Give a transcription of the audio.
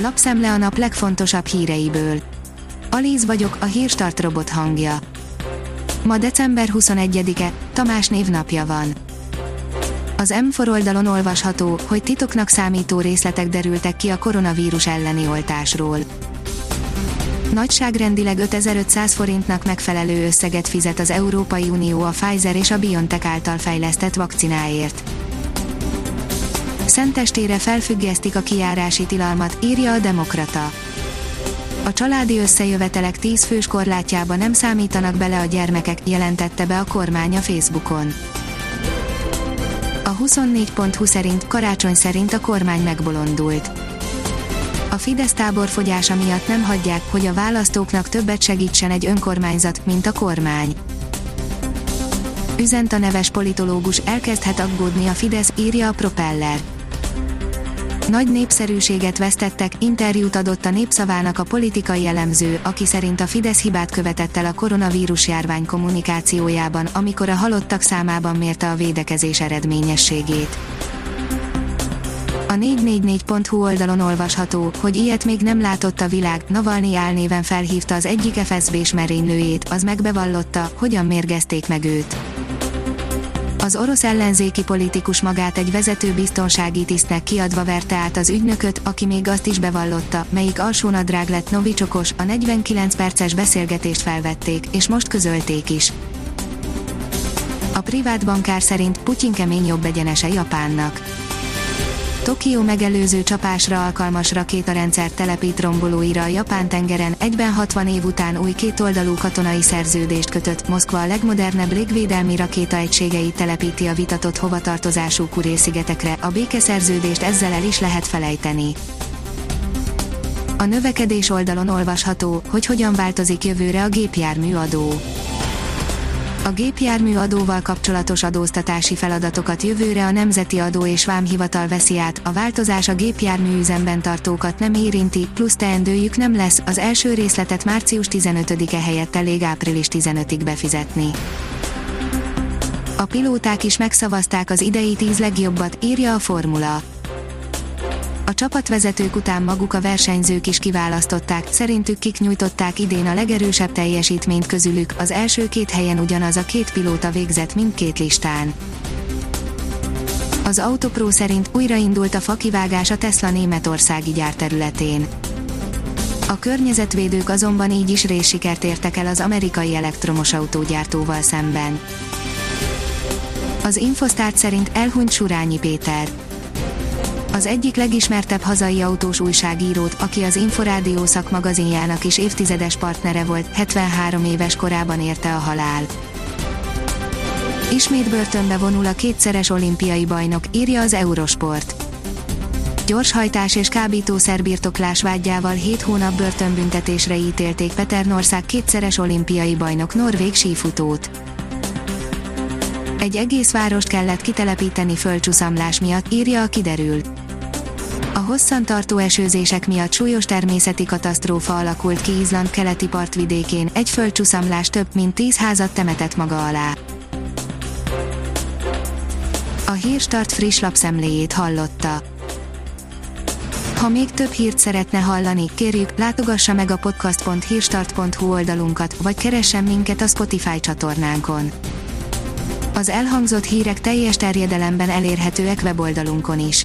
lapszemle a nap legfontosabb híreiből. Alíz vagyok, a hírstart robot hangja. Ma december 21-e, Tamás névnapja van. Az M4 oldalon olvasható, hogy titoknak számító részletek derültek ki a koronavírus elleni oltásról. Nagyságrendileg 5500 forintnak megfelelő összeget fizet az Európai Unió a Pfizer és a BioNTech által fejlesztett vakcináért. Szentestére felfüggesztik a kiárási tilalmat, írja a Demokrata. A családi összejövetelek 10 fős korlátjába nem számítanak bele a gyermekek, jelentette be a kormány a Facebookon. A 24.20 szerint karácsony szerint a kormány megbolondult. A Fidesz táborfogyása miatt nem hagyják, hogy a választóknak többet segítsen egy önkormányzat, mint a kormány. Üzent a neves politológus, elkezdhet aggódni a Fidesz, írja a Propeller. Nagy népszerűséget vesztettek, interjút adott a népszavának a politikai elemző, aki szerint a Fidesz hibát követett el a koronavírus járvány kommunikációjában, amikor a halottak számában mérte a védekezés eredményességét. A 444.hu oldalon olvasható, hogy ilyet még nem látott a világ, Navalnyi álnéven felhívta az egyik FSB-s merénylőjét, az megbevallotta, hogyan mérgezték meg őt. Az orosz ellenzéki politikus magát egy vezető biztonsági tisztnek kiadva verte át az ügynököt, aki még azt is bevallotta, melyik alsónadrág lett Novicsokos, a 49 perces beszélgetést felvették, és most közölték is. A privát bankár szerint Putyin kemény jobb egyenese Japánnak Tokió megelőző csapásra alkalmas rakétarendszer telepít rombolóira a Japán tengeren, egyben 60 év után új kétoldalú katonai szerződést kötött, Moszkva a legmodernebb légvédelmi rakéta egységeit telepíti a vitatott hovatartozású Kuré-szigetekre, a békeszerződést ezzel el is lehet felejteni. A növekedés oldalon olvasható, hogy hogyan változik jövőre a gépjármű adó a gépjármű adóval kapcsolatos adóztatási feladatokat jövőre a Nemzeti Adó és Vámhivatal veszi át, a változás a gépjármű üzemben tartókat nem érinti, plusz teendőjük nem lesz, az első részletet március 15-e helyett elég április 15-ig befizetni. A pilóták is megszavazták az idei tíz legjobbat, írja a formula a csapatvezetők után maguk a versenyzők is kiválasztották, szerintük kik nyújtották idén a legerősebb teljesítményt közülük, az első két helyen ugyanaz a két pilóta végzett mindkét listán. Az Autopro szerint újraindult a fakivágás a Tesla németországi gyárterületén. A környezetvédők azonban így is részsikert értek el az amerikai elektromos autógyártóval szemben. Az Infosztárt szerint elhunyt Surányi Péter az egyik legismertebb hazai autós újságírót, aki az Inforádió szakmagazinjának is évtizedes partnere volt, 73 éves korában érte a halál. Ismét börtönbe vonul a kétszeres olimpiai bajnok, írja az Eurosport. Gyorshajtás és kábítószerbirtoklás vágyával 7 hónap börtönbüntetésre ítélték Peternország kétszeres olimpiai bajnok norvég sífutót. Egy egész várost kellett kitelepíteni földcsúszamlás miatt, írja a kiderült. A hosszantartó esőzések miatt súlyos természeti katasztrófa alakult ki Izland keleti partvidékén, egy földcsúszamlás több mint tíz házat temetett maga alá. A Hírstart friss lapszemléjét hallotta. Ha még több hírt szeretne hallani, kérjük, látogassa meg a podcast.hírstart.hu oldalunkat, vagy keressen minket a Spotify csatornánkon. Az elhangzott hírek teljes terjedelemben elérhetőek weboldalunkon is